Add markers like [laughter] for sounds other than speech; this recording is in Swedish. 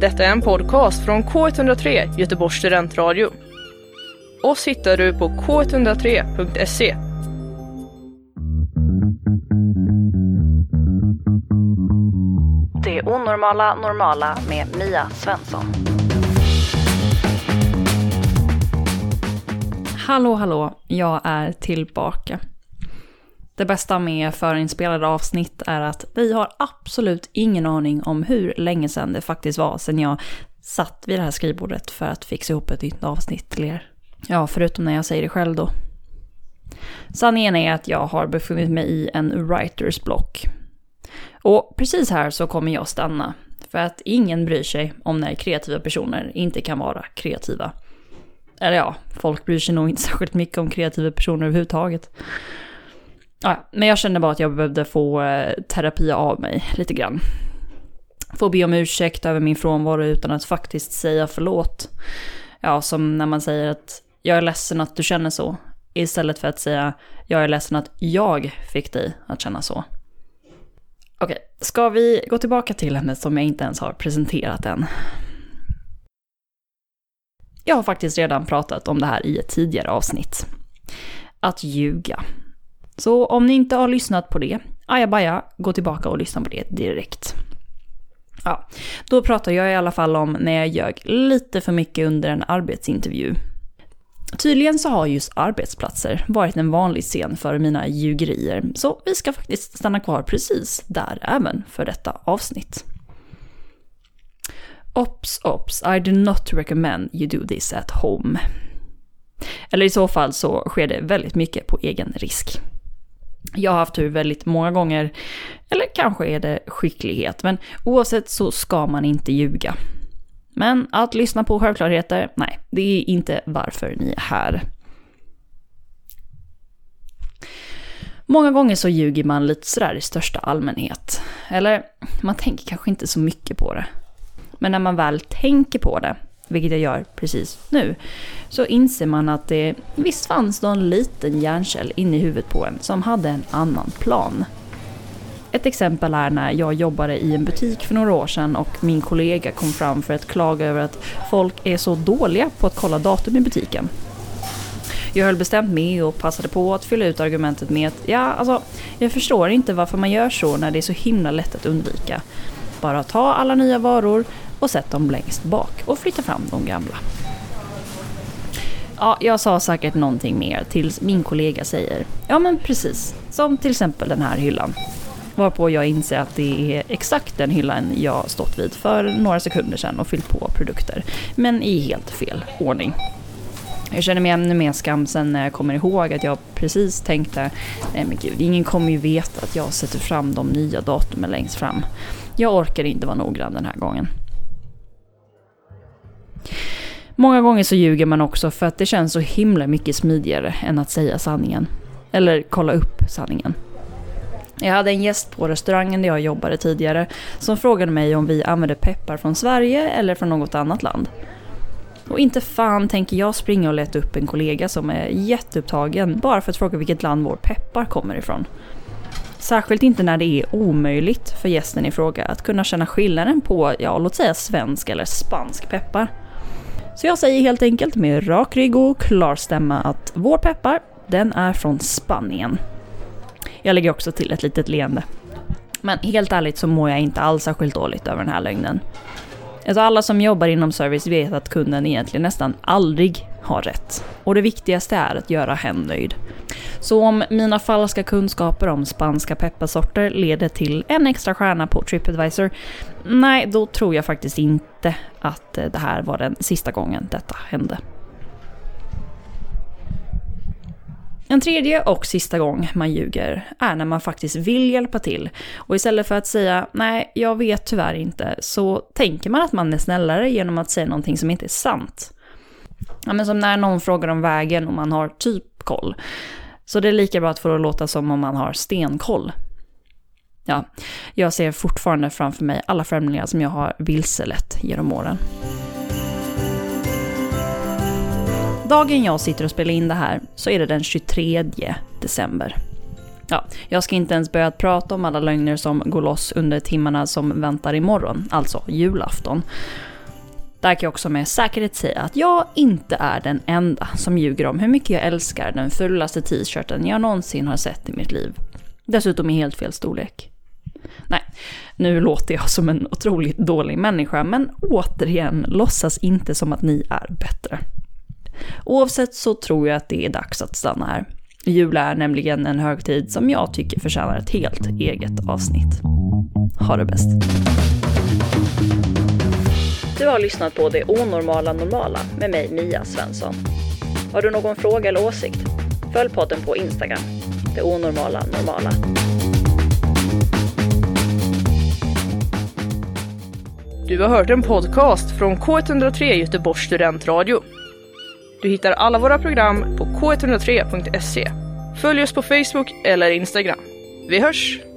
Detta är en podcast från K103 Göteborgs studentradio. Oss hittar du på k103.se. Det onormala normala med Mia Svensson. Hallå hallå, jag är tillbaka. Det bästa med förinspelade avsnitt är att vi har absolut ingen aning om hur länge sedan det faktiskt var sedan jag satt vid det här skrivbordet för att fixa ihop ett nytt avsnitt till er. Ja, förutom när jag säger det själv då. Sanningen är att jag har befunnit mig i en writers block. Och precis här så kommer jag stanna. För att ingen bryr sig om när kreativa personer inte kan vara kreativa. Eller ja, folk bryr sig nog inte [laughs] särskilt mycket om kreativa personer överhuvudtaget. Ja, men jag kände bara att jag behövde få eh, terapi av mig lite grann. Få be om ursäkt över min frånvaro utan att faktiskt säga förlåt. Ja, som när man säger att jag är ledsen att du känner så. Istället för att säga jag är ledsen att jag fick dig att känna så. Okej, ska vi gå tillbaka till henne som jag inte ens har presenterat än? Jag har faktiskt redan pratat om det här i ett tidigare avsnitt. Att ljuga. Så om ni inte har lyssnat på det, ajabaja, gå tillbaka och lyssna på det direkt. Ja, då pratar jag i alla fall om när jag ljög lite för mycket under en arbetsintervju. Tydligen så har just arbetsplatser varit en vanlig scen för mina ljugerier, så vi ska faktiskt stanna kvar precis där även för detta avsnitt. Ops, ops, I do not recommend you do this at home. Eller i så fall så sker det väldigt mycket på egen risk. Jag har haft tur väldigt många gånger, eller kanske är det skicklighet, men oavsett så ska man inte ljuga. Men att lyssna på självklarheter, nej, det är inte varför ni är här. Många gånger så ljuger man lite sådär i största allmänhet. Eller man tänker kanske inte så mycket på det. Men när man väl tänker på det, vilket jag gör precis nu, så inser man att det visst fanns någon liten hjärncell inne i huvudet på en som hade en annan plan. Ett exempel är när jag jobbade i en butik för några år sedan och min kollega kom fram för att klaga över att folk är så dåliga på att kolla datum i butiken. Jag höll bestämt med och passade på att fylla ut argumentet med att ja, alltså, jag förstår inte varför man gör så när det är så himla lätt att undvika. Bara ta alla nya varor och sätt dem längst bak och flytta fram de gamla. Ja, jag sa säkert någonting mer tills min kollega säger ja men precis, som till exempel den här hyllan. Varpå jag inser att det är exakt den hyllan jag stått vid för några sekunder sedan och fyllt på produkter. Men i helt fel ordning. Jag känner mig ännu mer skamsen när jag kommer ihåg att jag precis tänkte nej men gud, ingen kommer ju veta att jag sätter fram de nya datumen längst fram. Jag orkar inte vara noggrann den här gången. Många gånger så ljuger man också för att det känns så himla mycket smidigare än att säga sanningen. Eller kolla upp sanningen. Jag hade en gäst på restaurangen där jag jobbade tidigare som frågade mig om vi använder peppar från Sverige eller från något annat land. Och inte fan tänker jag springa och leta upp en kollega som är jätteupptagen bara för att fråga vilket land vår peppar kommer ifrån. Särskilt inte när det är omöjligt för gästen i fråga att kunna känna skillnaden på, ja låt säga svensk eller spansk peppar. Så jag säger helt enkelt med rak rygg och klar stämma att vår peppar, den är från Spanien. Jag lägger också till ett litet leende. Men helt ärligt så mår jag inte alls särskilt dåligt över den här lögnen. Alltså alla som jobbar inom service vet att kunden egentligen nästan aldrig har rätt. Och det viktigaste är att göra hen nöjd. Så om mina falska kunskaper om spanska pepparsorter leder till en extra stjärna på Tripadvisor, nej då tror jag faktiskt inte att eh, det här var den sista gången detta hände. En tredje och sista gång man ljuger är när man faktiskt vill hjälpa till. Och istället för att säga nej, jag vet tyvärr inte, så tänker man att man är snällare genom att säga någonting som inte är sant. Ja, men som när någon frågar om vägen och man har typ koll. Så det är lika bra att få det att låta som om man har stenkoll. Ja, jag ser fortfarande framför mig alla främlingar som jag har vilselett genom åren. Dagen jag sitter och spelar in det här så är det den 23 december. Ja, jag ska inte ens börja prata om alla lögner som går loss under timmarna som väntar imorgon, alltså julafton. Där kan jag också med säkerhet säga att jag inte är den enda som ljuger om hur mycket jag älskar den fulaste t-shirten jag någonsin har sett i mitt liv. Dessutom i helt fel storlek. Nej, nu låter jag som en otroligt dålig människa, men återigen, låtsas inte som att ni är bättre. Oavsett så tror jag att det är dags att stanna här. Jul är nämligen en högtid som jag tycker förtjänar ett helt eget avsnitt. Ha det bäst. Du har lyssnat på Det onormala normala med mig Mia Svensson. Har du någon fråga eller åsikt? Följ podden på Instagram. Det onormala normala. Du har hört en podcast från K103 Göteborgs studentradio. Du hittar alla våra program på k103.se. Följ oss på Facebook eller Instagram. Vi hörs!